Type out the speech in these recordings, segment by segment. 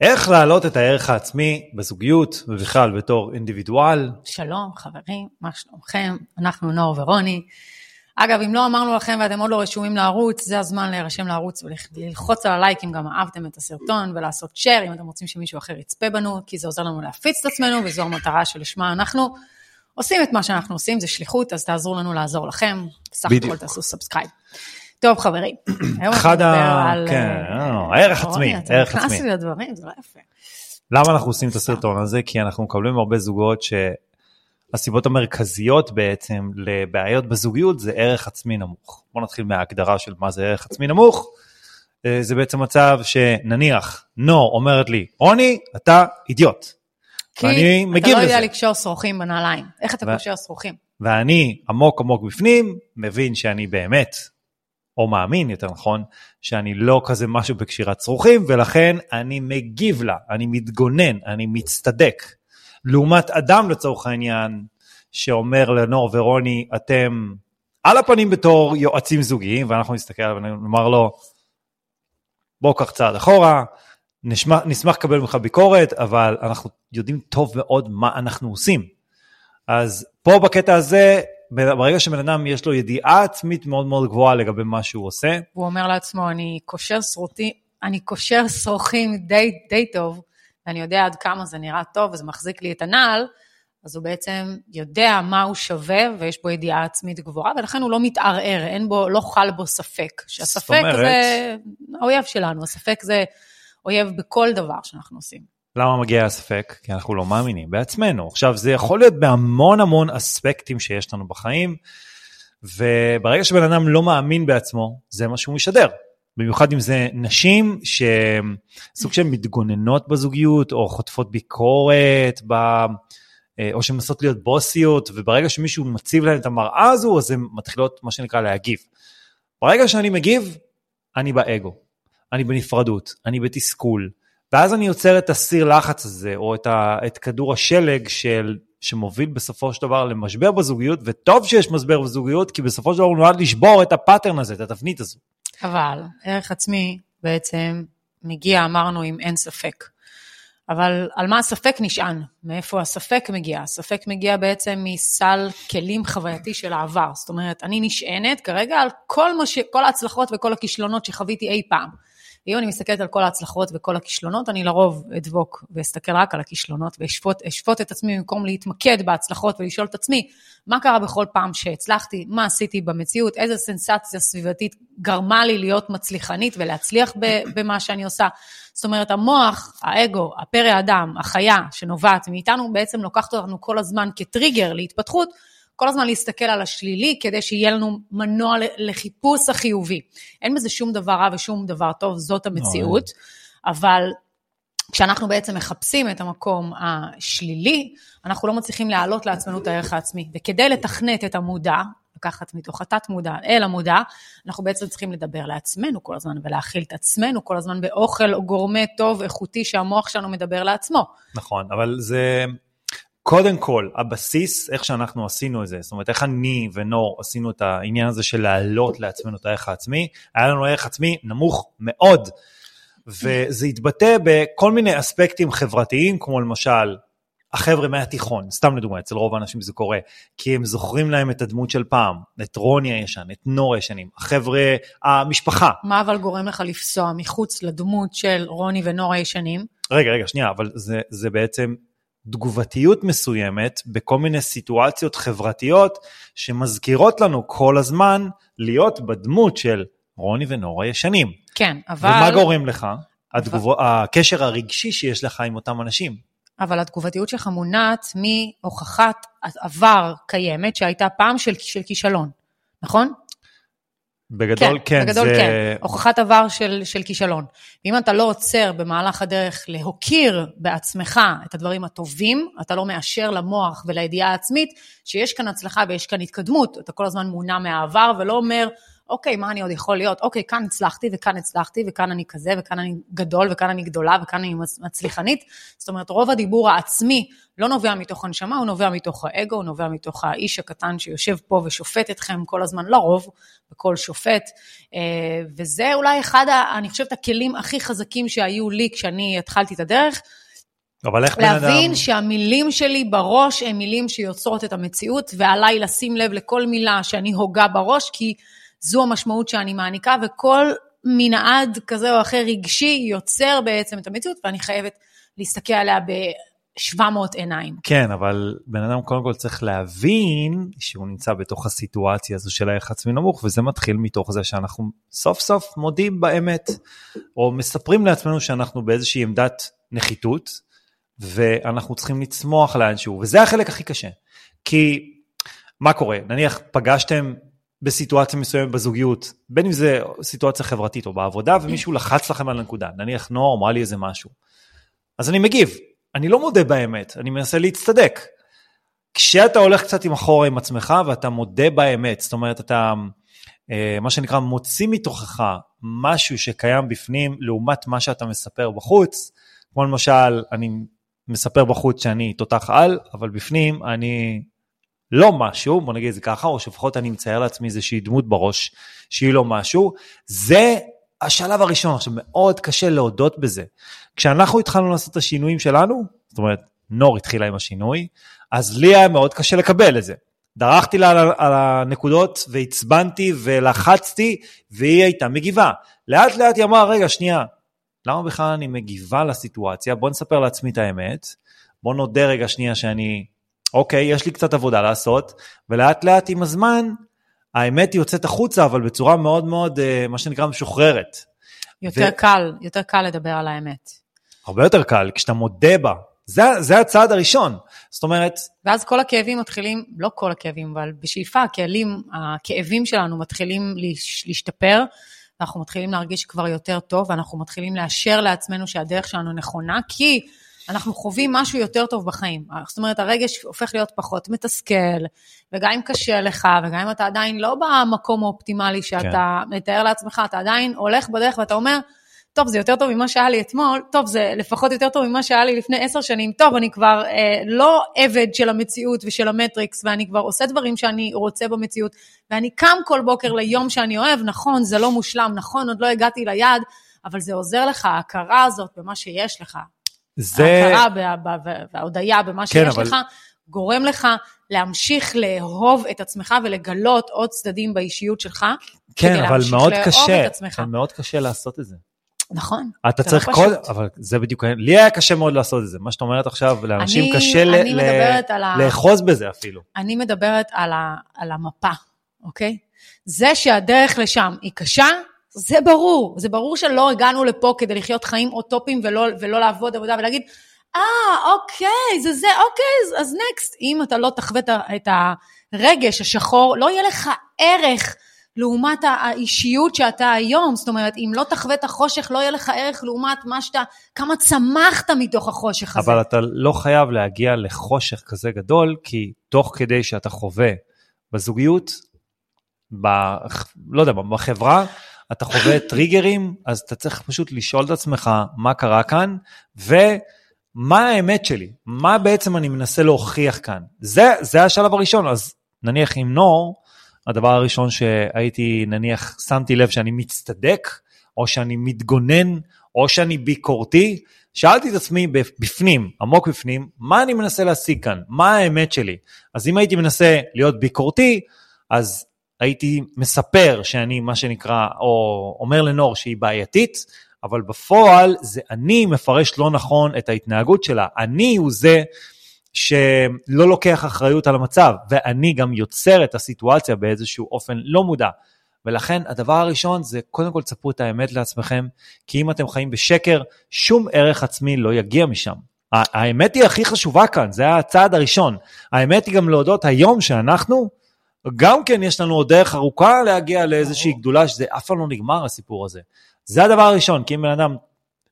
איך להעלות את הערך העצמי בזוגיות ובכלל בתור אינדיבידואל. שלום, חברים, מה שלומכם? אנחנו נור ורוני. אגב, אם לא אמרנו לכם ואתם עוד לא רשומים לערוץ, זה הזמן להירשם לערוץ וללחוץ על הלייק אם גם אהבתם את הסרטון ולעשות share אם אתם רוצים שמישהו אחר יצפה בנו, כי זה עוזר לנו להפיץ את עצמנו וזו המטרה שלשמה אנחנו עושים את מה שאנחנו עושים, זה שליחות, אז תעזרו לנו לעזור לכם. בסך הכל תעשו subscribe. טוב, חברים, היום אנחנו נדבר על... כן, אה, ערך עצמי, ערך עצמי. אתה נכנס לי לדברים, זה לא יפה. למה אנחנו עושים את הסרטון הזה? כי אנחנו מקבלים הרבה זוגות שהסיבות המרכזיות בעצם לבעיות בזוגיות זה ערך עצמי נמוך. בואו נתחיל מההגדרה של מה זה ערך עצמי נמוך. אה, זה בעצם מצב שנניח נור אומרת לי, רוני, אתה אידיוט. כי אתה לא יודע לקשור שרוכים בנעליים. איך אתה קושר שרוכים? ואני עמוק עמוק בפנים מבין שאני באמת או מאמין יותר נכון, שאני לא כזה משהו בקשירת צרוכים, ולכן אני מגיב לה, אני מתגונן, אני מצטדק. לעומת אדם לצורך העניין, שאומר לנור ורוני, אתם על הפנים בתור יועצים זוגיים, ואנחנו נסתכל עליו ונאמר לו, בוא קח צעד אחורה, נשמח, נשמח לקבל ממך ביקורת, אבל אנחנו יודעים טוב מאוד מה אנחנו עושים. אז פה בקטע הזה, ברגע שבן אדם יש לו ידיעה עצמית מאוד מאוד גבוהה לגבי מה שהוא עושה. הוא אומר לעצמו, אני קושר שרותי, אני קושר שרוכים די, די טוב, ואני יודע עד כמה זה נראה טוב וזה מחזיק לי את הנעל, אז הוא בעצם יודע מה הוא שווה ויש בו ידיעה עצמית גבוהה, ולכן הוא לא מתערער, אין בו, לא חל בו ספק. שהספק אומרת... זה האויב שלנו, הספק זה אויב בכל דבר שאנחנו עושים. למה מגיע הספק? כי אנחנו לא מאמינים בעצמנו. עכשיו, זה יכול להיות בהמון המון אספקטים שיש לנו בחיים, וברגע שבן אדם לא מאמין בעצמו, זה מה שהוא משדר. במיוחד אם זה נשים שסוג של מתגוננות בזוגיות, או חוטפות ביקורת, ב... או שמנסות להיות בוסיות, וברגע שמישהו מציב להם את המראה הזו, אז הן מתחילות, מה שנקרא, להגיב. ברגע שאני מגיב, אני באגו, אני בנפרדות, אני בתסכול, ואז אני יוצר את הסיר לחץ הזה, או את, ה, את כדור השלג של, שמוביל בסופו של דבר למשבר בזוגיות, וטוב שיש משבר בזוגיות, כי בסופו של דבר הוא נועד לשבור את הפאטרן הזה, את התבנית הזו. אבל ערך עצמי בעצם מגיע, אמרנו, עם אין ספק. אבל על מה הספק נשען? מאיפה הספק מגיע? הספק מגיע בעצם מסל כלים חווייתי של העבר. זאת אומרת, אני נשענת כרגע על כל, ש... כל ההצלחות וכל הכישלונות שחוויתי אי פעם. ואם אני מסתכלת על כל ההצלחות וכל הכישלונות, אני לרוב אדבוק ואסתכל רק על הכישלונות ואשפוט את עצמי במקום להתמקד בהצלחות ולשאול את עצמי, מה קרה בכל פעם שהצלחתי, מה עשיתי במציאות, איזה סנסציה סביבתית גרמה לי להיות מצליחנית ולהצליח במה שאני עושה. זאת אומרת, המוח, האגו, הפרא האדם, החיה שנובעת מאיתנו, בעצם לוקחת אותנו כל הזמן כטריגר להתפתחות, כל הזמן להסתכל על השלילי כדי שיהיה לנו מנוע לחיפוש החיובי. אין בזה שום דבר רע ושום דבר טוב, זאת המציאות, אבל כשאנחנו בעצם מחפשים את המקום השלילי, אנחנו לא מצליחים להעלות לעצמנו את הערך העצמי. וכדי לתכנת את המודע, לקחת מתוך התת-מודע אל המודע, אנחנו בעצם צריכים לדבר לעצמנו כל הזמן ולהאכיל את עצמנו כל הזמן באוכל או גורמה טוב, איכותי, שהמוח שלנו מדבר לעצמו. נכון, אבל זה... קודם כל, הבסיס, איך שאנחנו עשינו את זה, זאת אומרת, איך אני ונור עשינו את העניין הזה של להעלות לעצמנו את הערך העצמי, היה לנו ערך עצמי נמוך מאוד, וזה התבטא בכל מיני אספקטים חברתיים, כמו למשל, החבר'ה מהתיכון, סתם לדוגמה, אצל רוב האנשים זה קורה, כי הם זוכרים להם את הדמות של פעם, את רוני הישן, את נור הישנים, החבר'ה, המשפחה. מה אבל גורם לך לפסוע מחוץ לדמות של רוני ונור הישנים? רגע, רגע, שנייה, אבל זה, זה בעצם תגובתיות מסוימת בכל מיני סיטואציות חברתיות שמזכירות לנו כל הזמן להיות בדמות של רוני ונורה ישנים. כן, אבל... ומה גורם לך? התגוב... הקשר הרגשי שיש לך עם אותם אנשים. אבל התגובתיות שלך מונעת מהוכחת עבר קיימת שהייתה פעם של, של כישלון, נכון? בגדול כן, כן בגדול זה... כן, הוכחת עבר של, של כישלון. ואם אתה לא עוצר במהלך הדרך להוקיר בעצמך את הדברים הטובים, אתה לא מאשר למוח ולידיעה העצמית שיש כאן הצלחה ויש כאן התקדמות, אתה כל הזמן מונע מהעבר ולא אומר, אוקיי, מה אני עוד יכול להיות? אוקיי, כאן הצלחתי, וכאן הצלחתי, וכאן אני כזה, וכאן אני גדול, וכאן אני גדולה, וכאן אני מצליחנית. זאת אומרת, רוב הדיבור העצמי לא נובע מתוך הנשמה, הוא נובע מתוך האגו, הוא נובע מתוך האיש הקטן שיושב פה ושופט אתכם כל הזמן, לרוב, בכל שופט. אה, וזה אולי אחד, אני חושבת, הכלים הכי חזקים שהיו לי כשאני התחלתי את הדרך. אבל איך בן אדם... להבין שהמילים שלי בראש הן מילים שיוצרות את המציאות, ועליי לשים לב לכל מילה שאני הוגה בראש, כי זו המשמעות שאני מעניקה, וכל מנעד כזה או אחר רגשי יוצר בעצם את המציאות, ואני חייבת להסתכל עליה ב-700 עיניים. כן, אבל בן אדם קודם כל צריך להבין שהוא נמצא בתוך הסיטואציה הזו של הערך עצמי נמוך, וזה מתחיל מתוך זה שאנחנו סוף סוף מודים באמת, או מספרים לעצמנו שאנחנו באיזושהי עמדת נחיתות, ואנחנו צריכים לצמוח לאנשהו, וזה החלק הכי קשה. כי מה קורה? נניח פגשתם בסיטואציה מסוימת בזוגיות, בין אם זה סיטואציה חברתית או בעבודה, ומישהו לחץ לכם על הנקודה, נניח נוער אמרה לי איזה משהו. אז אני מגיב, אני לא מודה באמת, אני מנסה להצטדק. כשאתה הולך קצת עם אחורה עם עצמך ואתה מודה באמת, זאת אומרת אתה, אה, מה שנקרא, מוציא מתוכך משהו שקיים בפנים לעומת מה שאתה מספר בחוץ, כמו למשל, אני מספר בחוץ שאני תותח על, אבל בפנים אני לא משהו, בוא נגיד את זה ככה, או שלפחות אני מצייר לעצמי איזושהי דמות בראש שהיא לא משהו, זה השלב הראשון. עכשיו, מאוד קשה להודות בזה. כשאנחנו התחלנו לעשות את השינויים שלנו, זאת אומרת, נור התחילה עם השינוי, אז לי היה מאוד קשה לקבל את זה. דרכתי לה על הנקודות ועצבנתי ולחצתי, והיא הייתה מגיבה. לאט לאט היא אמרה, רגע, שנייה, למה בכלל אני מגיבה לסיטואציה? בוא נספר לעצמי את האמת, בוא נודה רגע שנייה שאני אוקיי, יש לי קצת עבודה לעשות, ולאט לאט עם הזמן, האמת יוצאת החוצה, אבל בצורה מאוד מאוד, אה, מה שנקרא, משוחררת. יותר ו... קל, יותר קל לדבר על האמת. הרבה יותר קל, כשאתה מודה בה. זה, זה הצעד הראשון. זאת אומרת... ואז כל הכאבים מתחילים, לא כל הכאבים, אבל בשאיפה, הכאבים, הכאבים שלנו מתחילים להשתפר, ואנחנו מתחילים להרגיש כבר יותר טוב, ואנחנו מתחילים לאשר לעצמנו שהדרך שלנו נכונה, כי אנחנו חווים משהו יותר טוב בחיים. זאת אומרת, הרגש הופך להיות פחות מתסכל, וגם אם קשה לך, וגם אם אתה עדיין לא במקום האופטימלי שאתה כן. מתאר לעצמך, אתה עדיין הולך בדרך ואתה אומר, טוב, זה יותר טוב ממה שהיה לי אתמול, טוב, זה לפחות יותר טוב ממה שהיה לי לפני עשר שנים, טוב, אני כבר אה, לא עבד של המציאות ושל המטריקס, ואני כבר עושה דברים שאני רוצה במציאות, ואני קם כל בוקר ליום שאני אוהב, נכון, זה לא מושלם, נכון, עוד לא הגעתי ליעד, אבל זה עוזר לך, ההכרה הזאת במה שיש לך, זה... ההכרה וההודיה במה כן, שיש אבל... לך, גורם לך להמשיך לאהוב את עצמך ולגלות עוד צדדים באישיות שלך, כן, אבל מאוד קשה, כן, מאוד קשה לעשות את זה. נכון. אתה צריך לא כל, אבל זה בדיוק, לי היה קשה מאוד לעשות את זה. מה שאת אומרת עכשיו, לאנשים אני, קשה אני ל, ל, לאחוז בזה אפילו. אני מדברת על, ה, על המפה, אוקיי? זה שהדרך לשם היא קשה, זה ברור, זה ברור שלא הגענו לפה כדי לחיות חיים אוטופיים ולא, ולא לעבוד עבודה ולהגיד, אה, ah, אוקיי, זה זה, אוקיי, אז נקסט. אם אתה לא תחווה את הרגש השחור, לא יהיה לך ערך לעומת האישיות שאתה היום. זאת אומרת, אם לא תחווה את החושך, לא יהיה לך ערך לעומת מה שאתה, כמה צמחת מתוך החושך הזה. אבל אתה לא חייב להגיע לחושך כזה גדול, כי תוך כדי שאתה חווה בזוגיות, ב... לא יודע, בחברה, אתה חווה טריגרים, אז אתה צריך פשוט לשאול את עצמך מה קרה כאן, ומה האמת שלי, מה בעצם אני מנסה להוכיח כאן. זה, זה השלב הראשון, אז נניח עם נור, הדבר הראשון שהייתי, נניח, שמתי לב שאני מצטדק, או שאני מתגונן, או שאני ביקורתי, שאלתי את עצמי בפנים, עמוק בפנים, מה אני מנסה להשיג כאן? מה האמת שלי? אז אם הייתי מנסה להיות ביקורתי, אז הייתי מספר שאני, מה שנקרא, או אומר לנור שהיא בעייתית, אבל בפועל זה אני מפרש לא נכון את ההתנהגות שלה. אני הוא זה שלא לוקח אחריות על המצב, ואני גם יוצר את הסיטואציה באיזשהו אופן לא מודע. ולכן הדבר הראשון זה קודם כל תספרו את האמת לעצמכם, כי אם אתם חיים בשקר, שום ערך עצמי לא יגיע משם. האמת היא הכי חשובה כאן, זה הצעד הראשון. האמת היא גם להודות היום שאנחנו גם כן יש לנו עוד דרך ארוכה להגיע לאיזושהי גדולה, שזה אף פעם לא נגמר הסיפור הזה. זה הדבר הראשון, כי אם בן אדם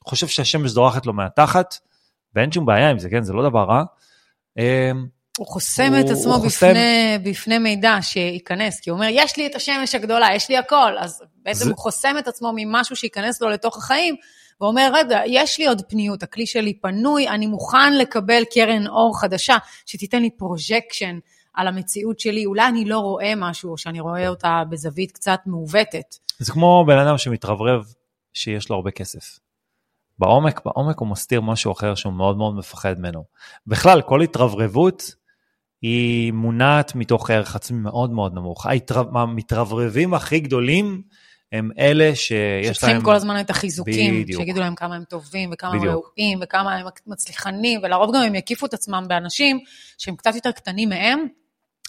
חושב שהשמש זורחת לו מהתחת, ואין שום בעיה עם זה, כן, זה לא דבר רע, אמ, הוא חוסם הוא- את עצמו הוא חוסם- בפני, בפני מידע שייכנס, כי הוא אומר, יש לי את השמש הגדולה, יש לי הכל, אז בעצם זה- הוא חוסם את עצמו ממשהו שייכנס לו לתוך החיים, ואומר, רגע, יש לי עוד פניות, הכלי שלי פנוי, אני מוכן לקבל קרן אור חדשה, שתיתן לי projection על המציאות שלי, אולי אני לא רואה משהו, או שאני רואה אותה בזווית קצת מעוותת. זה כמו בן אדם שמתרברב שיש לו הרבה כסף. בעומק, בעומק הוא מסתיר משהו אחר שהוא מאוד מאוד מפחד ממנו. בכלל, כל התרברבות היא מונעת מתוך ערך עצמי מאוד מאוד נמוך. המתרברבים הכי גדולים הם אלה שיש שצריכים להם... כל הזמן את החיזוקים, בדיוק. שיגידו להם כמה הם טובים, וכמה הם בדיוק. ראויים, וכמה הם מצליחנים, ולרוב גם הם יקיפו את עצמם באנשים שהם קצת יותר קטנים מהם,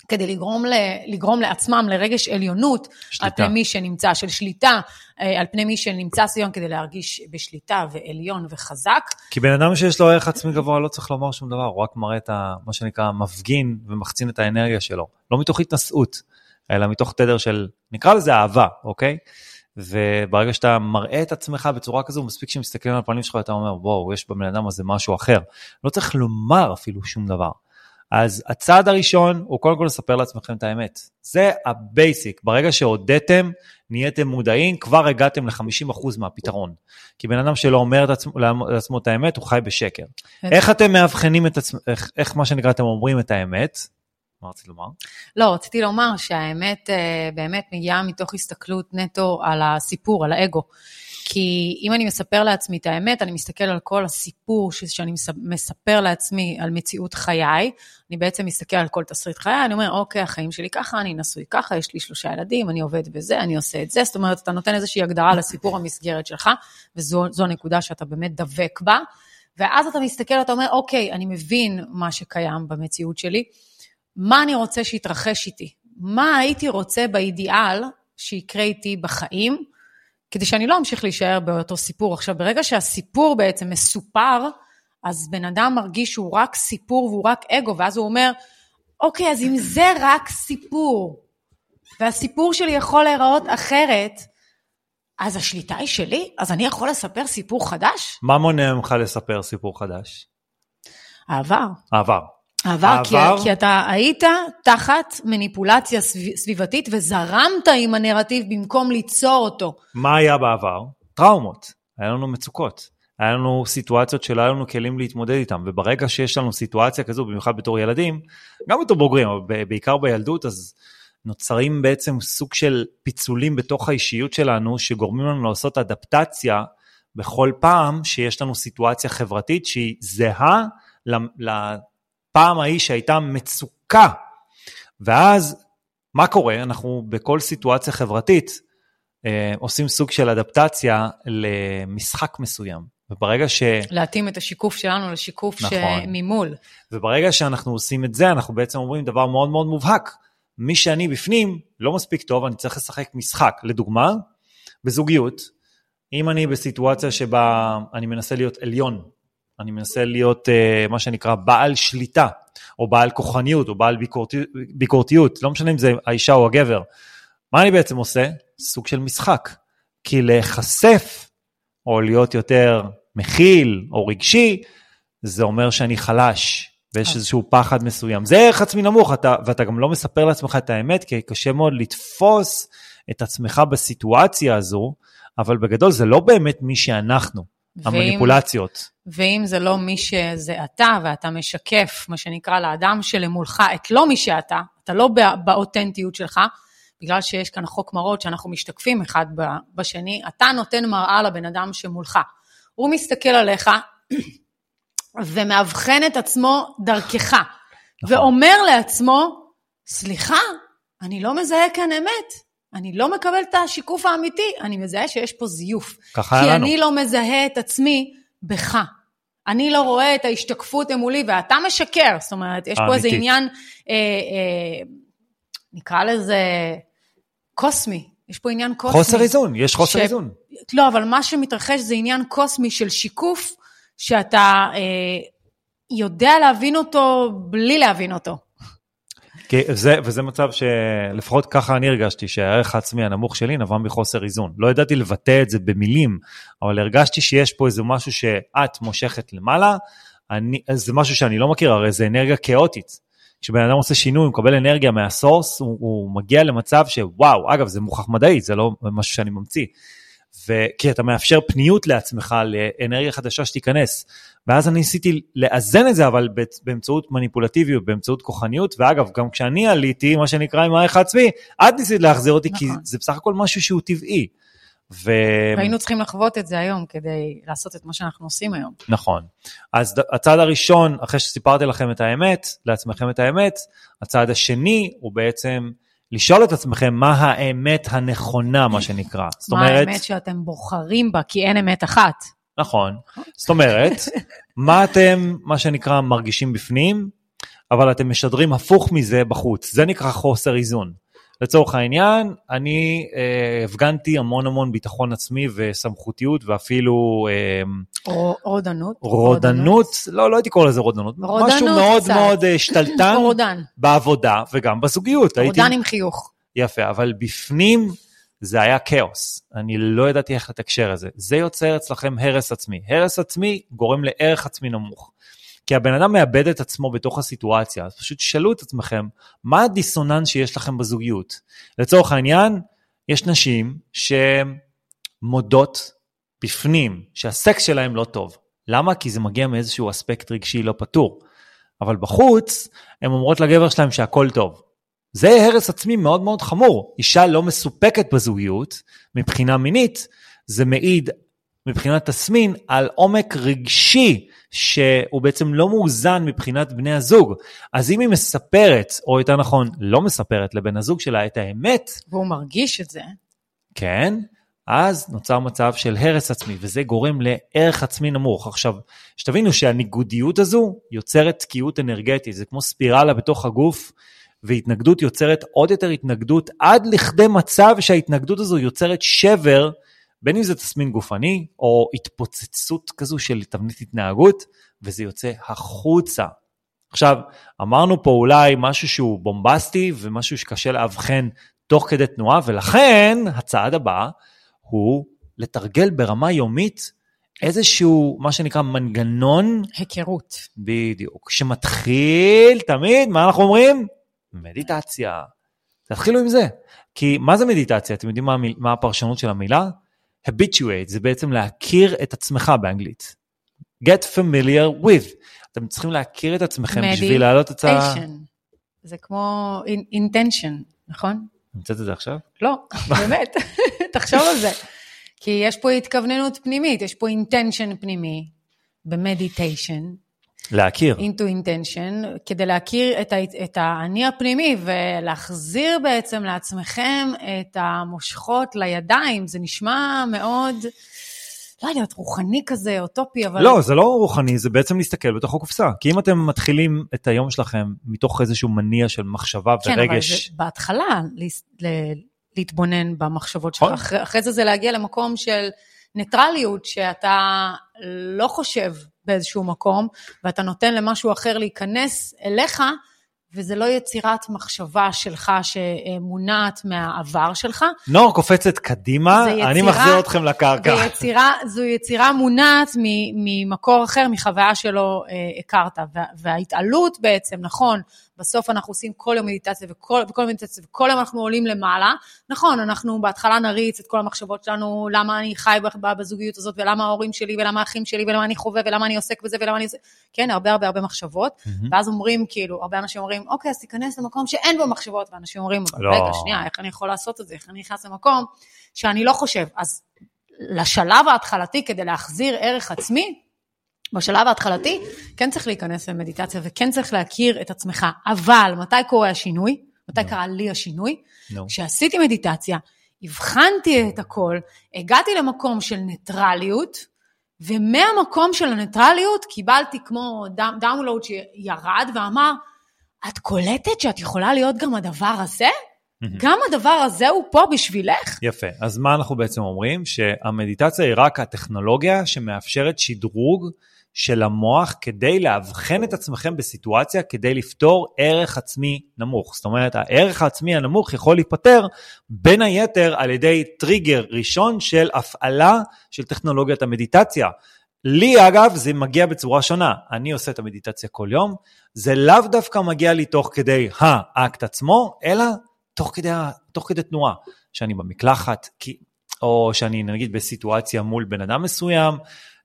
כדי לגרום, ל, לגרום לעצמם לרגש עליונות על שליטה. פני מי שנמצא, של שליטה, אה, על פני מי שנמצא סביבם כדי להרגיש בשליטה ועליון וחזק. כי בן אדם שיש לו ערך עצמי גבוה לא צריך לומר שום דבר, הוא רק מראה את ה, מה שנקרא מפגין ומחצין את האנרגיה שלו. לא מתוך התנשאות, אלא מתוך תדר של, נקרא לזה אהבה, אוקיי? וברגע שאתה מראה את עצמך בצורה כזו, מספיק שמסתכלים על הפנים שלך ואתה אומר, וואו, יש בבן אדם הזה משהו אחר. לא צריך לומר אפילו שום דבר. אז הצעד הראשון הוא קודם כל לספר לעצמכם את האמת. זה ה basic. ברגע שהודיתם, נהייתם מודעים, כבר הגעתם ל-50% מהפתרון. כי בן אדם שלא אומר את עצמו, לעצמו את האמת, הוא חי בשקר. איך אתם מאבחנים את עצמכם, איך, איך מה שנקרא אתם אומרים את האמת? מה רצית לומר? לא, רציתי לומר שהאמת אה, באמת מגיעה מתוך הסתכלות נטו על הסיפור, על האגו. כי אם אני מספר לעצמי את האמת, אני מסתכל על כל הסיפור שאני מס- מספר לעצמי על מציאות חיי, אני בעצם מסתכל על כל תסריט חיי, אני אומר, אוקיי, החיים שלי ככה, אני נשוי ככה, יש לי שלושה ילדים, אני עובד בזה, אני עושה את זה, זאת אומרת, אתה נותן איזושהי הגדרה לסיפור המסגרת שלך, וזו זו הנקודה שאתה באמת דבק בה, ואז אתה מסתכל ואתה אומר, אוקיי, אני מבין מה שקיים במציאות שלי, מה אני רוצה שיתרחש איתי? מה הייתי רוצה באידיאל שיקרה איתי בחיים, כדי שאני לא אמשיך להישאר באותו סיפור. עכשיו, ברגע שהסיפור בעצם מסופר, אז בן אדם מרגיש שהוא רק סיפור והוא רק אגו, ואז הוא אומר, אוקיי, אז אם זה רק סיפור, והסיפור שלי יכול להיראות אחרת, אז השליטה היא שלי? אז אני יכול לספר סיפור חדש? מה מונע ממך לספר סיפור חדש? העבר. העבר. העבר, כי? כי אתה היית תחת מניפולציה סביב, סביבתית וזרמת עם הנרטיב במקום ליצור אותו. מה היה בעבר? טראומות. היה לנו מצוקות. היה לנו סיטואציות שלא היה לנו כלים להתמודד איתם, וברגע שיש לנו סיטואציה כזו, במיוחד בתור ילדים, גם בתור בוגרים, אבל בעיקר בילדות, אז נוצרים בעצם סוג של פיצולים בתוך האישיות שלנו, שגורמים לנו לעשות אדפטציה בכל פעם שיש לנו סיטואציה חברתית שהיא זהה לפעם ההיא שהייתה מצוקה. ואז, מה קורה? אנחנו בכל סיטואציה חברתית, אה, עושים סוג של אדפטציה למשחק מסוים. וברגע, ש, להתאים את השיקוף שלנו לשיקוף נכון. שממול. וברגע שאנחנו עושים את זה, אנחנו בעצם אומרים דבר מאוד מאוד מובהק. מי שאני בפנים לא מספיק טוב, אני צריך לשחק משחק. לדוגמה, בזוגיות, אם אני בסיטואציה שבה אני מנסה להיות עליון, אני מנסה להיות אה, מה שנקרא בעל שליטה, או בעל כוחניות, או בעל ביקורתיות, ביקורתיות, לא משנה אם זה האישה או הגבר, מה אני בעצם עושה? סוג של משחק. כי להיחשף, או להיות יותר מכיל, או רגשי, זה אומר שאני חלש, ויש אה. איזשהו פחד מסוים. זה ערך עצמי נמוך, אתה, ואתה גם לא מספר לעצמך את האמת, כי קשה מאוד לתפוס את עצמך בסיטואציה הזו, אבל בגדול זה לא באמת מי שאנחנו, המניפולציות. ואם זה לא מי שזה אתה, ואתה משקף, מה שנקרא, לאדם שלמולך, את לא מי שאתה, אתה לא בא- באותנטיות שלך, בגלל שיש כאן חוק מראות שאנחנו משתקפים אחד בשני, אתה נותן מראה לבן אדם שמולך. הוא מסתכל עליך ומאבחן את עצמו דרכך, נכון. ואומר לעצמו, סליחה, אני לא מזהה כאן אמת, אני לא מקבל את השיקוף האמיתי, אני מזהה שיש פה זיוף. ככה כי היה לנו. אני לא מזהה את עצמי בך. אני לא רואה את ההשתקפות מולי, ואתה משקר. זאת אומרת, יש פה איזה. עניין, אה, אה, נקרא לזה קוסמי. יש פה עניין קוסמי. חוסר איזון, יש חוסר ש- איזון. לא, אבל מה שמתרחש זה עניין קוסמי של שיקוף, שאתה אה, יודע להבין אותו בלי להבין אותו. כי זה, וזה מצב שלפחות ככה אני הרגשתי, שהערך העצמי הנמוך שלי נבע מחוסר איזון. לא ידעתי לבטא את זה במילים, אבל הרגשתי שיש פה איזה משהו שאת מושכת למעלה, אני, זה משהו שאני לא מכיר, הרי זה אנרגיה כאוטית. כשבן אדם עושה שינוי, הוא מקבל אנרגיה מהסורס, הוא, הוא מגיע למצב שוואו, אגב, זה מוכח מדעית, זה לא משהו שאני ממציא. וכי אתה מאפשר פניות לעצמך לאנרגיה חדשה שתיכנס. ואז אני ניסיתי לאזן את זה, אבל באמצעות מניפולטיביות, באמצעות כוחניות, ואגב, גם כשאני עליתי, מה שנקרא עם הערך העצמי, את ניסית להחזיר אותי, נכון. כי זה בסך הכל משהו שהוא טבעי. ו... והיינו צריכים לחוות את זה היום כדי לעשות את מה שאנחנו עושים היום. נכון. אז הצעד הראשון, אחרי שסיפרתי לכם את האמת, לעצמכם את האמת, הצעד השני הוא בעצם לשאול את עצמכם מה האמת הנכונה, מה שנקרא. זאת אומרת... מה האמת שאתם בוחרים בה, כי אין אמת אחת. נכון. זאת אומרת, מה אתם, מה שנקרא, מרגישים בפנים, אבל אתם משדרים הפוך מזה בחוץ. זה נקרא חוסר איזון. לצורך העניין, אני אה, הפגנתי המון המון ביטחון עצמי וסמכותיות ואפילו... אה, רודנות. רודנות, לא, לא הייתי קורא לזה רודנות. רודנות משהו מאוד קצת. מאוד אה, שתלטן בעבודה וגם בזוגיות. רודן הייתי... עם חיוך. יפה, אבל בפנים זה היה כאוס. אני לא ידעתי איך לתקשר את זה. זה יוצר אצלכם הרס עצמי. הרס עצמי גורם לערך עצמי נמוך. כי הבן אדם מאבד את עצמו בתוך הסיטואציה, אז פשוט תשאלו את עצמכם, מה הדיסוננס שיש לכם בזוגיות? לצורך העניין, יש נשים שמודות בפנים שהסקס שלהם לא טוב. למה? כי זה מגיע מאיזשהו אספקט רגשי לא פתור. אבל בחוץ, הן אומרות לגבר שלהם שהכל טוב. זה הרס עצמי מאוד מאוד חמור. אישה לא מסופקת בזוגיות מבחינה מינית, זה מעיד מבחינת תסמין על עומק רגשי שהוא בעצם לא מאוזן מבחינת בני הזוג. אז אם היא מספרת, או יותר נכון, לא מספרת לבן הזוג שלה את האמת, והוא מרגיש את זה. כן, אז נוצר מצב של הרס עצמי, וזה גורם לערך עצמי נמוך. עכשיו, שתבינו שהניגודיות הזו יוצרת תקיעות אנרגטית, זה כמו ספירלה בתוך הגוף, והתנגדות יוצרת עוד יותר התנגדות, עד לכדי מצב שההתנגדות הזו יוצרת שבר בין אם זה תסמין גופני או התפוצצות כזו של תבנית התנהגות, וזה יוצא החוצה. עכשיו, אמרנו פה אולי משהו שהוא בומבסטי ומשהו שקשה לאבחן תוך כדי תנועה, ולכן הצעד הבא הוא לתרגל ברמה יומית איזשהו, מה שנקרא, מנגנון... היכרות. בדיוק. שמתחיל תמיד, מה אנחנו אומרים? מדיטציה. תתחילו עם זה. כי מה זה מדיטציה? אתם יודעים מה, מה הפרשנות של המילה? habituate זה בעצם להכיר את עצמך באנגלית. get familiar with. אתם צריכים להכיר את עצמכם בשביל להעלות את ה... זה כמו intention, נכון? נמצאת את זה עכשיו? לא, באמת, תחשוב על זה. כי יש פה התכווננות פנימית, יש פה intention פנימי במדיטיישן. להכיר. into intention, כדי להכיר את, ה, את האני הפנימי ולהחזיר בעצם לעצמכם את המושכות לידיים. זה נשמע מאוד, לא יודעת, רוחני כזה, אוטופי, אבל... לא, זה לא רוחני, זה בעצם להסתכל בתוך הקופסה. כי אם אתם מתחילים את היום שלכם מתוך איזשהו מניע של מחשבה כן, ורגש... כן, אבל זה בהתחלה להתבונן במחשבות שלך. נכון. אחרי, אחרי זה זה להגיע למקום של ניטרליות, שאתה לא חושב באיזשהו מקום, ואתה נותן למשהו אחר להיכנס אליך, וזה לא יצירת מחשבה שלך שמונעת מהעבר שלך. נור קופצת קדימה, יצירה, אני מחזיר אתכם לקרקע. ויצירה, זו יצירה מונעת ממקור אחר, מחוויה שלא אה, הכרת. וההתעלות בעצם, נכון, בסוף אנחנו עושים כל יום מדיטציה וכל, וכל מדיטציה, וכל יום אנחנו עולים למעלה. נכון, אנחנו בהתחלה נריץ את כל המחשבות שלנו, למה אני חי בזוגיות הזאת, ולמה ההורים שלי, ולמה האחים שלי, ולמה אני חווה, ולמה אני עוסק בזה, ולמה אני... כן, הרבה הרבה הרבה מחשבות. Mm-hmm. ואז אומרים, כאילו, הרבה אנשים אומרים, אוקיי, אז תיכנס למקום שאין בו מחשבות, ואנשים אומרים, לא. רגע, שנייה, איך אני יכול לעשות את זה? איך אני נכנס למקום שאני לא חושב? אז לשלב ההתחלתי, כדי להחזיר ערך עצמי, בשלב ההתחלתי, כן צריך להיכנס למדיטציה וכן צריך להכיר את עצמך. אבל מתי קורה השינוי? מתי no. קרה לי השינוי? No. כשעשיתי מדיטציה, הבחנתי את הכל, הגעתי למקום של ניטרליות, ומהמקום של הניטרליות קיבלתי כמו דאונלואוד שירד ואמר, את קולטת שאת יכולה להיות גם הדבר הזה? גם הדבר הזה הוא פה בשבילך? יפה. אז מה אנחנו בעצם אומרים? שהמדיטציה היא רק הטכנולוגיה שמאפשרת שדרוג של המוח כדי לאבחן את עצמכם בסיטואציה כדי לפתור ערך עצמי נמוך. זאת אומרת, הערך העצמי הנמוך יכול להיפתר בין היתר על ידי טריגר ראשון של הפעלה של טכנולוגיית המדיטציה. לי אגב זה מגיע בצורה שונה, אני עושה את המדיטציה כל יום, זה לאו דווקא מגיע לי תוך כדי האקט עצמו, אלא תוך כדי, תוך כדי תנועה, שאני במקלחת, כי, או שאני נגיד בסיטואציה מול בן אדם מסוים,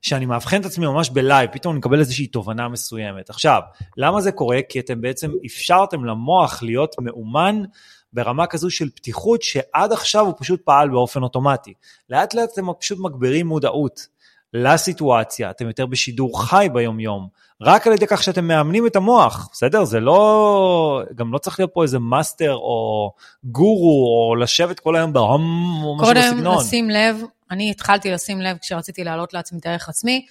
שאני מאבחן את עצמי ממש ב live, פתאום אני מקבל איזושהי תובנה מסוימת. עכשיו, למה זה קורה? כי אתם בעצם אפשרתם למוח להיות מאומן ברמה כזו של פתיחות, שעד עכשיו הוא פשוט פעל באופן אוטומטי. לאט לאט אתם פשוט מגבירים מודעות לסיטואציה, אתם יותר בשידור חי ביום-יום, רק על ידי כך שאתם מאמנים את המוח, בסדר? זה לא, גם לא צריך להיות פה איזה מאסטר או גורו, או לשבת כל היום באום או משהו בסגנון. קודם לשים לב, אני התחלתי לשים לב כשרציתי להעלות לעצמי את הערך עצמי,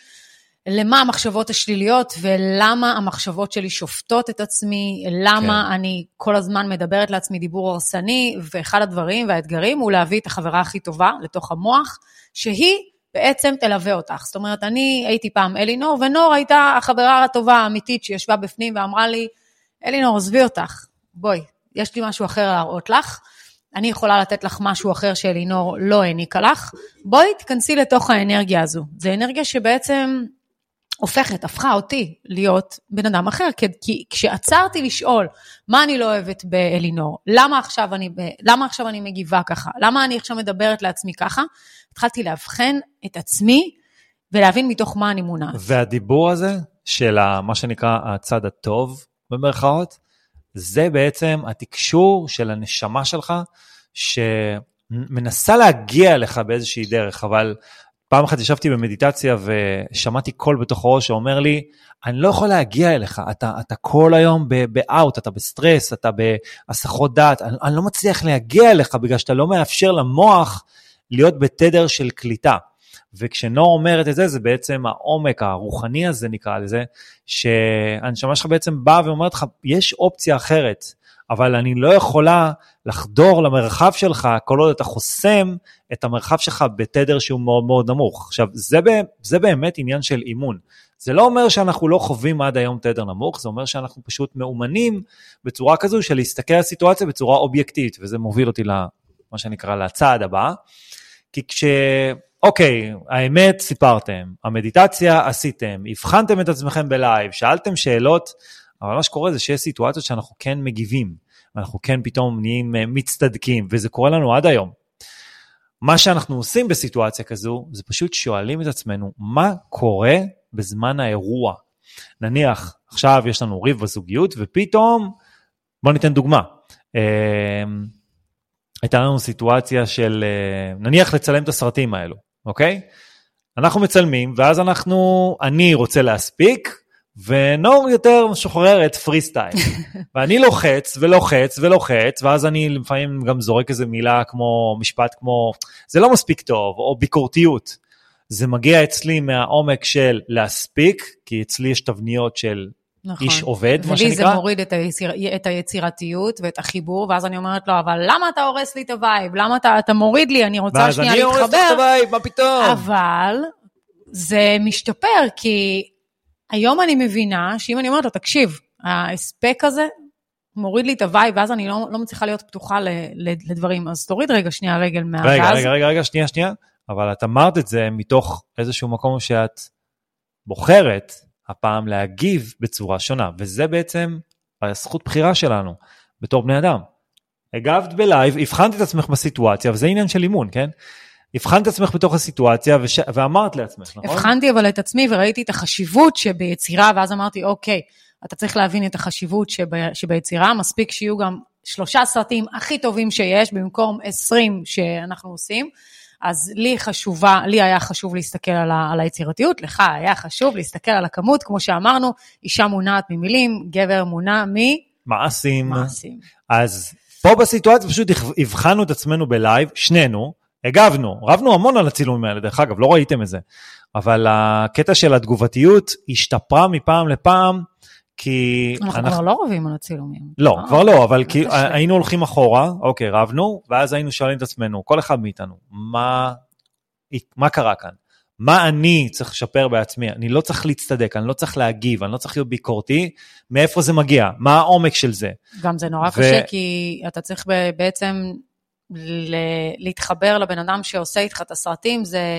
למה המחשבות השליליות ולמה המחשבות שלי שופטות את עצמי, למה כן. אני כל הזמן מדברת לעצמי דיבור הרסני, ואחד הדברים והאתגרים הוא להביא את החברה הכי טובה לתוך המוח, שהיא בעצם תלווה אותך. זאת אומרת, אני הייתי פעם אלינור, ונור הייתה החברה הטובה האמיתית שישבה בפנים ואמרה לי, אלינור, עזבי אותך, בואי, יש לי משהו אחר להראות לך. אני יכולה לתת לך משהו אחר שאלינור לא העניקה לך, בואי תיכנסי לתוך האנרגיה הזו. זו אנרגיה שבעצם הופכת, הפכה אותי להיות בן אדם אחר, כי, כי כשעצרתי לשאול מה אני לא אוהבת באלינור, למה עכשיו, אני, למה עכשיו אני מגיבה ככה, למה אני עכשיו מדברת לעצמי ככה, התחלתי לאבחן את עצמי ולהבין מתוך מה אני מונעת. והדיבור הזה של מה שנקרא הצד הטוב, במרכאות, זה בעצם התקשור של הנשמה שלך, שמנסה להגיע אליך באיזושהי דרך, אבל פעם אחת ישבתי במדיטציה ושמעתי קול בתוך הראש שאומר לי, אני לא יכול להגיע אליך, אתה, אתה כל היום ב out, אתה בסטרס, אתה בהסחות דעת, אני, אני לא מצליח להגיע אליך בגלל שאתה לא מאפשר למוח להיות בתדר של קליטה. וכשנור אומרת את זה, זה בעצם העומק הרוחני הזה נקרא לזה, שהנשמה שלך בעצם באה ואומרת לך, יש אופציה אחרת. אבל אני לא יכולה לחדור למרחב שלך כל עוד אתה חוסם את המרחב שלך בתדר שהוא מאוד מאוד נמוך. עכשיו, זה, זה באמת עניין של אימון. זה לא אומר שאנחנו לא חווים עד היום תדר נמוך, זה אומר שאנחנו פשוט מאומנים בצורה כזו של להסתכל על הסיטואציה בצורה אובייקטיבית, וזה מוביל אותי למה שנקרא לצעד הבא. כי כש... אוקיי, האמת סיפרתם, המדיטציה עשיתם, הבחנתם את עצמכם בלייב, שאלתם שאלות, אבל מה שקורה זה שיש סיטואציות שאנחנו כן מגיבים, ואנחנו כן פתאום נהיים אה, מצטדקים, וזה קורה לנו עד היום. מה שאנחנו עושים בסיטואציה כזו, זה פשוט שואלים את עצמנו, מה קורה בזמן האירוע? נניח, עכשיו יש לנו ריב בזוגיות, ופתאום, בואו ניתן דוגמה. אה, הייתה לנו סיטואציה של, אה, נניח לצלם את הסרטים האלו, אוקיי? אנחנו מצלמים, ואז אנחנו, אני רוצה להספיק, ונור יותר משוחררת פרי סטייל. ואני לוחץ ולוחץ ולוחץ, ואז אני לפעמים גם זורק איזה מילה כמו, משפט כמו, זה לא מספיק טוב, או ביקורתיות. זה מגיע אצלי מהעומק של להספיק, כי אצלי יש תבניות של נכון. איש עובד, מה שנקרא. ולי זה מוריד את, היציר, את היצירתיות ואת החיבור, ואז אני אומרת לו, אבל למה אתה הורס לי את ה vibe? למה אתה, אתה מוריד לי? אני רוצה שנייה להתחבר. ואז אני הורס את ה vibe, מה פתאום? אבל זה משתפר, כי היום אני מבינה שאם אני אומרת לו, תקשיב, ההספק הזה מוריד לי את ה vibe, ואז אני לא, לא מצליחה להיות פתוחה ל, ל, לדברים, אז תוריד רגע שנייה רגל מהגז. רגע, רגע, רגע, רגע, שנייה, שנייה, אבל את אמרת את זה מתוך איזשהו מקום שאת בוחרת הפעם להגיב בצורה שונה, וזה בעצם הזכות בחירה שלנו בתור בני אדם. הגבת בלייב, הבחנת את עצמך בסיטואציה, וזה עניין של אימון, כן? הבחנת את עצמך בתוך הסיטואציה וש... ואמרת לעצמך, נכון? הבחנתי אבל את עצמי וראיתי את החשיבות שביצירה, ואז אמרתי, אוקיי, אתה צריך להבין את החשיבות שב... שביצירה, מספיק שיהיו גם שלושה סרטים הכי טובים שיש, במקום עשרים שאנחנו עושים. אז לי חשובה, לי היה חשוב להסתכל על, ה, על היצירתיות, לך היה חשוב להסתכל על הכמות, כמו שאמרנו, אישה מונעת ממילים, גבר מונע מ... מעשים. מעשים. אז פה בסיטואציה פשוט הבחנו את עצמנו בלייב, שנינו, הגבנו, רבנו המון על הצילומים האלה, דרך אגב, לא ראיתם את זה, אבל הקטע של התגובתיות השתפרה מפעם לפעם, כי... אנחנו, אנחנו כבר לא רבים על הצילומים. לא, אה, כבר לא, אבל כי היינו הולכים אחורה, אוקיי, רבנו, ואז היינו שואלים את עצמנו, כל אחד מאיתנו, מה, מה קרה כאן? מה אני צריך לשפר בעצמי? אני לא צריך להצטדק, אני לא צריך להגיב, אני לא צריך להיות ביקורתי, מאיפה זה מגיע? מה העומק של זה? גם זה נורא ו... קשה, כי אתה צריך בעצם להתחבר לבן אדם שעושה איתך את הסרטים, זה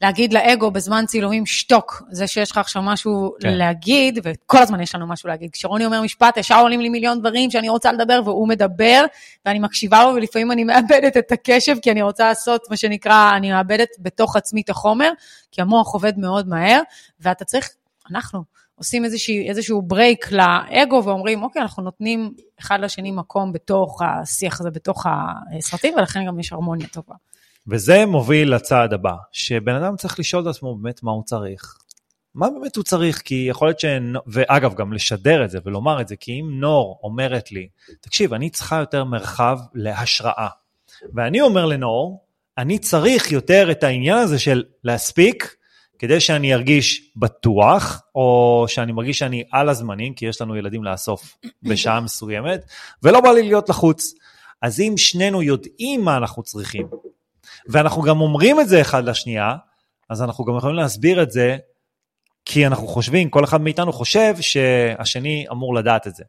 להגיד לאגו בזמן צילומים, שתוק, זה שיש לך עכשיו משהו כן. כן. להגיד, וכל הזמן יש לנו משהו להגיד. כשרוני אומר משפט, ישר עולים לי מיליון דברים שאני רוצה לדבר, והוא מדבר, ואני מקשיבה לו, ולפעמים אני מאבדת את הקשב, כי אני רוצה לעשות מה שנקרא, אני מאבדת בתוך עצמי את החומר, כי המוח עובד מאוד מהר, ואתה צריך, אנחנו עושים איזשהו, איזשהו ברייק לאגו, ואומרים, אוקיי, אנחנו נותנים אחד לשני מקום בתוך השיח הזה, בתוך הסרטים, ולכן גם יש הרמוניה טובה. וזה מוביל לצעד הבא, שבן אדם צריך לשאול את עצמו באמת מה הוא צריך. מה באמת הוא צריך? כי יכול להיות ש... ואגב, גם לשדר את זה ולומר את זה, כי אם נור אומרת לי, תקשיב, אני צריכה יותר מרחב להשראה. ואני אומר לנור, אני צריך יותר את העניין הזה של להספיק, כדי שאני ארגיש בטוח, או שאני מרגיש שאני על הזמנים, כי יש לנו ילדים לאסוף בשעה מסוימת, ולא בא לי להיות לחוץ. אז אם שנינו יודעים מה אנחנו צריכים, ואנחנו גם אומרים את זה אחד לשנייה, אז אנחנו גם יכולים להסביר את זה, כי אנחנו חושבים, כל אחד מאיתנו חושב שהשני אמור לדעת את זה.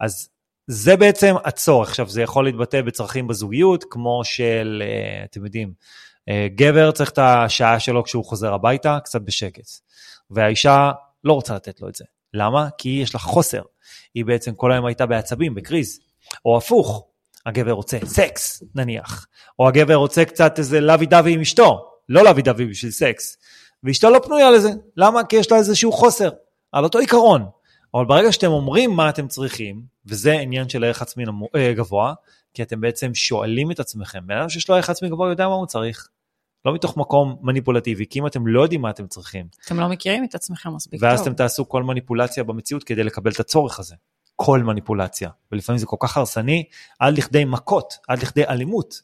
אז זה בעצם הצורך. עכשיו, זה יכול להתבטא בצרכים בזוגיות, כמו של, אה, אתם יודעים, גבר צריך את השעה שלו כשהוא חוזר הביתה, קצת בשקט. והאישה לא רוצה לתת לו את זה. למה? כי יש לה חוסר. היא בעצם כל היום הייתה בעצבים, בקריז. או הפוך, הגבר רוצה סקס, נניח. או הגבר רוצה קצת איזה לוי דווי עם אשתו, לא לוי דווי בשביל סקס. ואשתו לא פנויה לזה. למה? כי יש לה איזשהו חוסר. על אותו עיקרון. אבל ברגע שאתם אומרים מה אתם צריכים, וזה עניין של ערך עצמי אה, גבוה, כי אתם בעצם שואלים את עצמכם, בן אדם שיש לו ערך עצמי גבוה יודע מה הוא צריך. לא מתוך מקום מניפולטיבי, כי אם אתם לא יודעים מה אתם צריכים, אתם לא מכירים את עצמכם מספיק ואז טוב. אתם תעשו כל מניפולציה במציאות כדי לקבל את הצורך הזה. כל מניפולציה. ולפעמים זה כל כך הרסני, עד לכדי מכות, עד לכדי אלימות.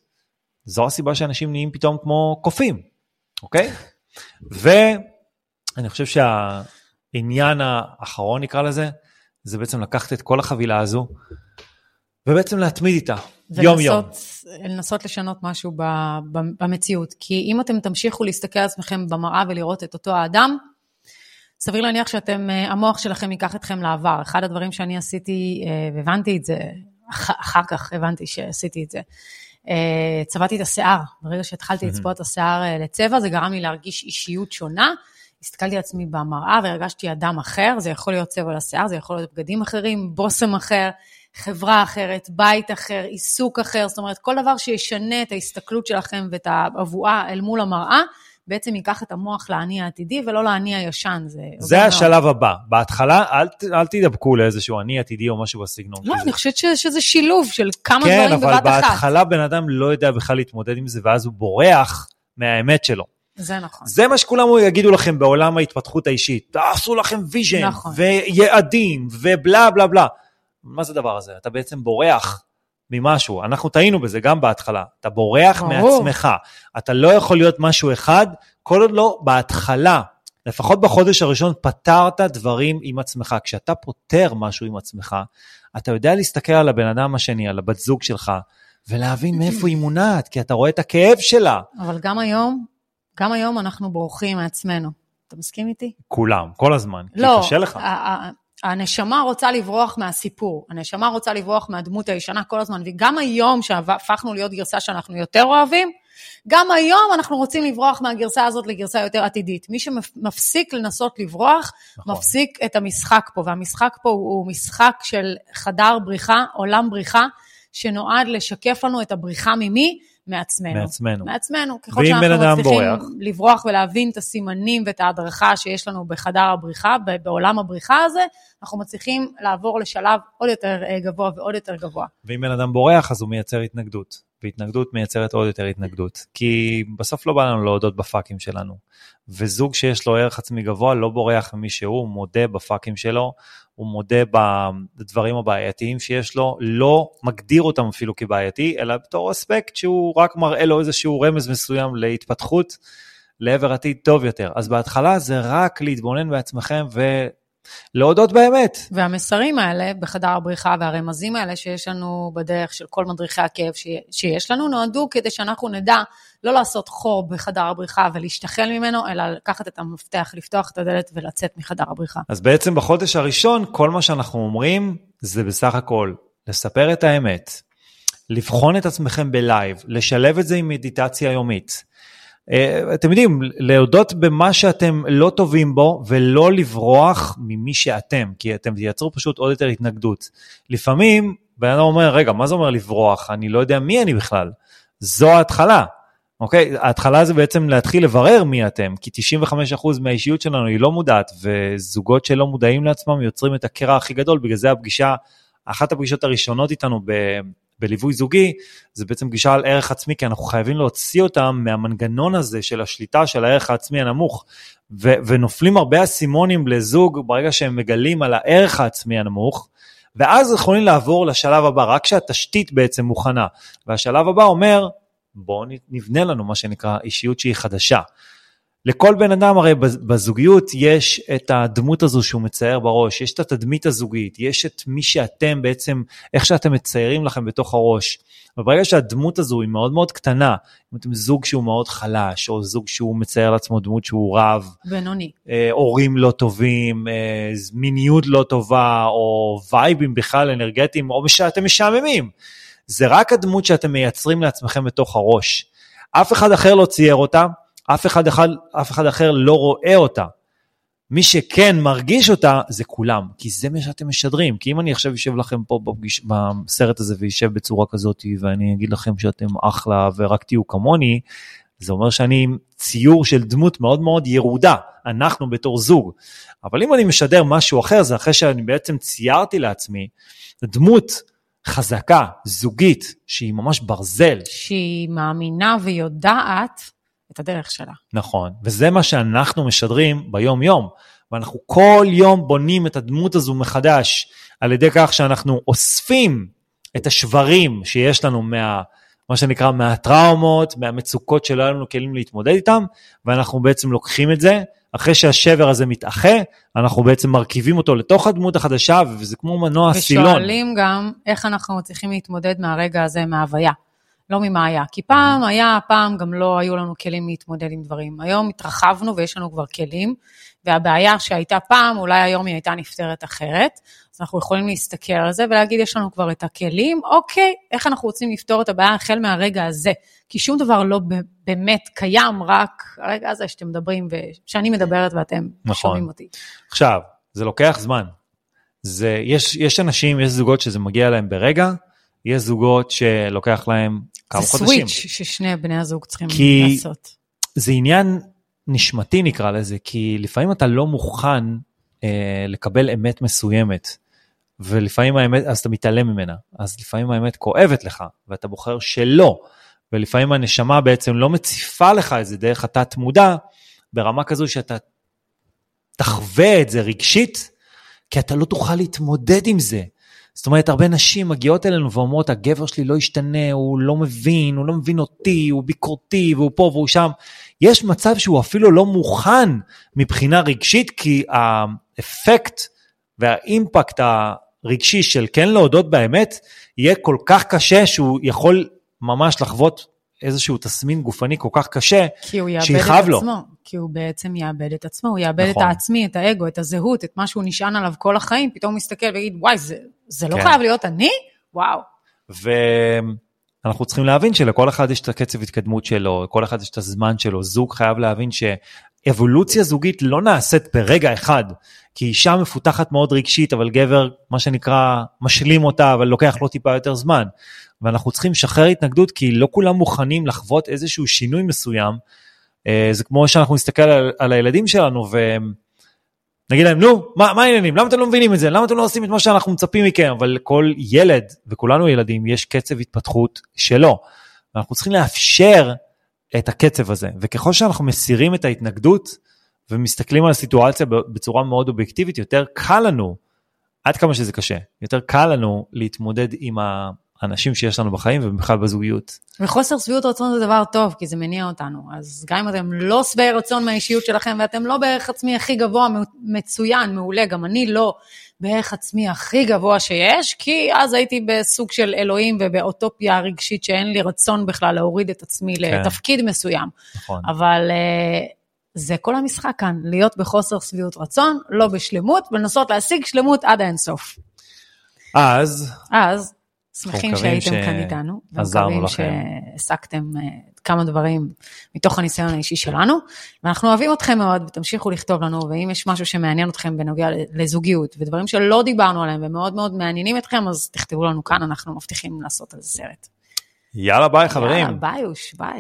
זו הסיבה שאנשים נהיים פתאום כמו קופים, אוקיי? ואני חושב שהעניין האחרון נקרא לזה, זה בעצם לקחת את כל החבילה הזו, ובעצם להתמיד איתה, יום יום. ולנסות לנסות לשנות משהו ב, ב, במציאות. כי אם אתם תמשיכו להסתכל על עצמכם במראה ולראות את אותו האדם, סביר להניח שאתם, אה, המוח שלכם ייקח אתכם לעבר. אחד הדברים שאני עשיתי, אה, והבנתי את זה, אח, אחר כך הבנתי שעשיתי את זה, אה, צבעתי את השיער. ברגע שהתחלתי לצבוע את השיער לצבע, זה גרם לי להרגיש אישיות שונה. הסתכלתי על עצמי במראה והרגשתי אדם אחר, זה יכול להיות צבע לשיער, זה יכול להיות בגדים אחרים, בושם אחר, חברה אחרת, בית אחר, עיסוק אחר, זאת אומרת, כל דבר שישנה את ההסתכלות שלכם ואת הבבואה אל מול המראה, בעצם ייקח את המוח לאני העתידי ולא לאני הישן. זה, זה השלב הבא. בהתחלה, אל, אל תדבקו לאיזשהו אני עתידי או משהו בסגנון. לא, אני חושבת ש- שזה שילוב של כמה כן, דברים אבל בבת אחת. בהתחלה בן אדם לא יודע בכלל להתמודד עם זה, ואז הוא בורח מהאמת שלו. זה נכון. זה מה שכולם יגידו לכם בעולם ההתפתחות האישית. תעשו לכם vision, נכון. ויעדים, ובלה בלה בלה. מה זה הדבר הזה? אתה בעצם בורח ממשהו. אנחנו טעינו בזה גם בהתחלה. אתה בורח ברור. מעצמך. אתה לא יכול להיות משהו אחד, כל עוד לא בהתחלה. לפחות בחודש הראשון פתרת דברים עם עצמך. כשאתה פותר משהו עם עצמך, אתה יודע להסתכל על הבן אדם השני, על הבת זוג שלך, ולהבין מאיפה היא מונעת, כי אתה רואה את הכאב שלה. אבל גם היום, גם היום אנחנו בורחים מעצמנו. אתה מסכים איתי? כולם, כל הזמן. כי לא, קשה לך. הנשמה רוצה לברוח מהסיפור, הנשמה רוצה לברוח מהדמות הישנה כל הזמן, וגם היום שהפכנו להיות גרסה שאנחנו יותר אוהבים, גם היום אנחנו רוצים לברוח מהגרסה הזאת לגרסה יותר עתידית. מי שמפסיק לנסות לברוח, נכון. מפסיק את המשחק פה, והמשחק פה הוא, הוא משחק של חדר בריחה, עולם בריחה, שנועד לשקף לנו את הבריחה ממי? מעצמנו. מעצמנו. מעצמנו. ככל שאנחנו מצליחים בורח? לברוח ולהבין את הסימנים ואת ההדרכה שיש לנו בחדר הבריחה, בעולם הבריחה הזה, אנחנו מצליחים לעבור לשלב עוד יותר אה, גבוה ועוד יותר גבוה. ואם בן אדם בורח, אז הוא מייצר התנגדות. והתנגדות מייצרת עוד יותר התנגדות. כי בסוף לא בא לנו להודות בפאקים שלנו. וזוג שיש לו ערך עצמי גבוה לא בורח ממי שהוא, הוא מודה בפאקים שלו, הוא מודה בדברים הבעייתיים שיש לו, לא מגדיר אותם אפילו כבעייתי, אלא בתור אספקט שהוא רק מראה לו איזשהו רמז מסוים להתפתחות לעבר עתיד טוב יותר. אז בהתחלה זה רק להתבונן בעצמכם ולהודות באמת. והמסרים האלה בחדר הבריחה והרמזים האלה שיש לנו בדרך של כל מדריכי הכאב שיש לנו, נועדו כדי שאנחנו נדע לא לעשות חור בחדר הבריחה ולהשתחל ממנו, אלא לקחת את המפתח, לפתוח את הדלת ולצאת מחדר הבריחה. אז בעצם בחודש הראשון, כל מה שאנחנו אומרים זה בסך הכל לספר את האמת, לבחון את עצמכם בלייב, לשלב את זה עם מדיטציה יומית, אתם יודעים, להודות במה שאתם לא טובים בו ולא לברוח ממי שאתם, כי אתם תייצרו פשוט עוד יותר התנגדות. לפעמים בן אדם אומר, רגע, מה זה אומר לברוח? אני לא יודע מי אני בכלל. זו ההתחלה. אוקיי? ההתחלה זה בעצם להתחיל לברר מי אתם, כי 95% מהאישיות שלנו היא לא מודעת, וזוגות שלא מודעים לעצמם יוצרים את הקרע הכי גדול, בגלל זה הפגישה, אחת הפגישות הראשונות איתנו ב, בליווי זוגי, זה בעצם פגישה על ערך עצמי, כי אנחנו חייבים להוציא אותם מהמנגנון הזה של השליטה של הערך העצמי הנמוך, ו, ונופלים הרבה אסימונים לזוג ברגע שהם מגלים על הערך העצמי הנמוך, ואז יכולים לעבור לשלב הבא, רק כשהתשתית בעצם מוכנה. והשלב הבא אומר, בואו נבנה לנו מה שנקרא אישיות שהיא חדשה. לכל בן אדם הרי בזוגיות יש את הדמות הזו שהוא מצייר בראש, יש את התדמית הזוגית, יש את מי שאתם בעצם, איך שאתם מציירים לכם בתוך הראש. וברגע שהדמות הזו היא מאוד מאוד קטנה, אם אתם זוג שהוא מאוד חלש, או זוג שהוא מצייר לעצמו דמות שהוא רב, בינוני, אה, הורים לא טובים, אה, מיניות לא טובה, או וייבים בכלל אנרגטיים, או שאתם משעממים. זה רק הדמות שאתם מייצרים לעצמכם בתוך הראש. אף אחד אחר לא צייר אותה, אף אחד, אחד, אף אחד אחר לא רואה אותה. מי שכן מרגיש אותה זה כולם, כי זה מה שאתם משדרים. כי אם אני עכשיו יושב לכם פה בפגיש, בסרט הזה וישב בצורה כזאת, ואני אגיד לכם שאתם אחלה ורק תהיו כמוני, זה אומר שאני ציור של דמות מאוד מאוד ירודה, אנחנו בתור זוג. אבל אם אני משדר משהו אחר, זה אחרי שאני בעצם ציירתי לעצמי דמות חזקה, זוגית, שהיא ממש ברזל. שהיא מאמינה ויודעת את הדרך שלה. נכון, וזה מה שאנחנו משדרים ביום-יום. ואנחנו כל יום בונים את הדמות הזו מחדש, על ידי כך שאנחנו אוספים את השברים שיש לנו מה... מה שנקרא מהטראומות, מהמצוקות שלא היו לנו כלים להתמודד איתם, ואנחנו בעצם לוקחים את זה, אחרי שהשבר הזה מתאחה, אנחנו בעצם מרכיבים אותו לתוך הדמות החדשה, וזה כמו מנוע סילון. ושואלים גם איך אנחנו מצליחים להתמודד מהרגע הזה, מההוויה. לא ממה היה. כי פעם היה, פעם גם לא היו לנו כלים להתמודד עם דברים. היום התרחבנו ויש לנו כבר כלים, והבעיה שהייתה פעם, אולי היום היא הייתה נפתרת אחרת. אז אנחנו יכולים להסתכל על זה ולהגיד, יש לנו כבר את הכלים, אוקיי, איך אנחנו רוצים לפתור את הבעיה החל מהרגע הזה? כי שום דבר לא באמת קיים, רק הרגע הזה שאתם מדברים, ושאני מדברת ואתם נכון. שומעים אותי. עכשיו, זה לוקח זמן. זה, יש, יש אנשים, יש זוגות שזה מגיע להם ברגע, יש זוגות שלוקח להם כמה חודשים. זה סוויץ' ששני בני הזוג צריכים כי לעשות. זה עניין נשמתי נקרא לזה, כי לפעמים אתה לא מוכן אה, לקבל אמת מסוימת, ולפעמים האמת, אז אתה מתעלם ממנה, אז לפעמים האמת כואבת לך, ואתה בוחר שלא, ולפעמים הנשמה בעצם לא מציפה לך את זה דרך התת מודע, ברמה כזו שאתה תחווה את זה רגשית, כי אתה לא תוכל להתמודד עם זה. זאת אומרת, הרבה נשים מגיעות אלינו ואומרות, הגבר שלי לא ישתנה, הוא לא מבין, הוא לא מבין אותי, הוא ביקורתי, והוא פה והוא שם. יש מצב שהוא אפילו לא מוכן מבחינה רגשית, כי האפקט והאימפקט הרגשי של כן להודות באמת, יהיה כל כך קשה שהוא יכול ממש לחוות איזשהו תסמין גופני כל כך קשה, שיכאב לו. עצמו, כי הוא בעצם יאבד את עצמו, הוא יאבד נכון. את העצמי, את האגו, את הזהות, את מה שהוא נשען עליו כל החיים, פתאום הוא מסתכל ויגיד, וואי, זה, זה לא כן. חייב להיות אני? וואו. ואנחנו צריכים להבין שלכל אחד יש את הקצב התקדמות שלו, לכל אחד יש את הזמן שלו, זוג חייב להבין שאבולוציה זוגית לא נעשית ברגע אחד, כי אישה מפותחת מאוד רגשית, אבל גבר, מה שנקרא, משלים אותה, אבל לוקח לו טיפה יותר זמן. ואנחנו צריכים לשחרר התנגדות, כי לא כולם מוכנים לחוות איזשהו שינוי מסוים. אה, זה כמו שאנחנו נסתכל על, על הילדים שלנו ונגיד להם, נו, מה, מה העניינים? למה אתם לא מבינים את זה? למה אתם לא עושים את מה שאנחנו מצפים מכם? אבל לכל ילד, וכולנו ילדים, יש קצב התפתחות שלו. ואנחנו צריכים לאפשר את הקצב הזה. וככל שאנחנו מסירים את ההתנגדות ומסתכלים על הסיטואציה בצורה מאוד אובייקטיבית, יותר קל לנו, עד כמה שזה קשה, יותר קל לנו להתמודד עם ה... האנשים שיש לנו בחיים ובכלל בזוגיות. וחוסר שביעות רצון זה דבר טוב, כי זה מניע אותנו. אז גם אם אתם לא שבעי רצון מהאישיות שלכם ואתם לא בערך עצמי הכי גבוה, מצוין, מעולה, גם אני לא בערך עצמי הכי גבוה שיש, כי אז הייתי בסוג של אלוהים ובאוטופיה רגשית שאין לי רצון בכלל להוריד את עצמי כן. לתפקיד מסוים. נכון. אבל... uh, זה כל המשחק כאן, להיות בחוסר שביעות רצון, לא בשלמות, ולנסות להשיג שלמות עד האינסוף. אז, אז שמחים שהייתם ש... כאן איתנו, ומקווים שהעסקתם אה, כמה דברים מתוך הניסיון האישי שלנו, ואנחנו אוהבים אתכם מאוד, ותמשיכו לכתוב לנו, ואם יש משהו שמעניין אתכם בנוגע לזוגיות, ודברים שלא דיברנו עליהם ומאוד מאוד מעניינים אתכם, אז תכתבו לנו כאן, אנחנו מבטיחים לעשות על זה סרט. יאללה ביי חברים. יאללה ביי אוש, ביי.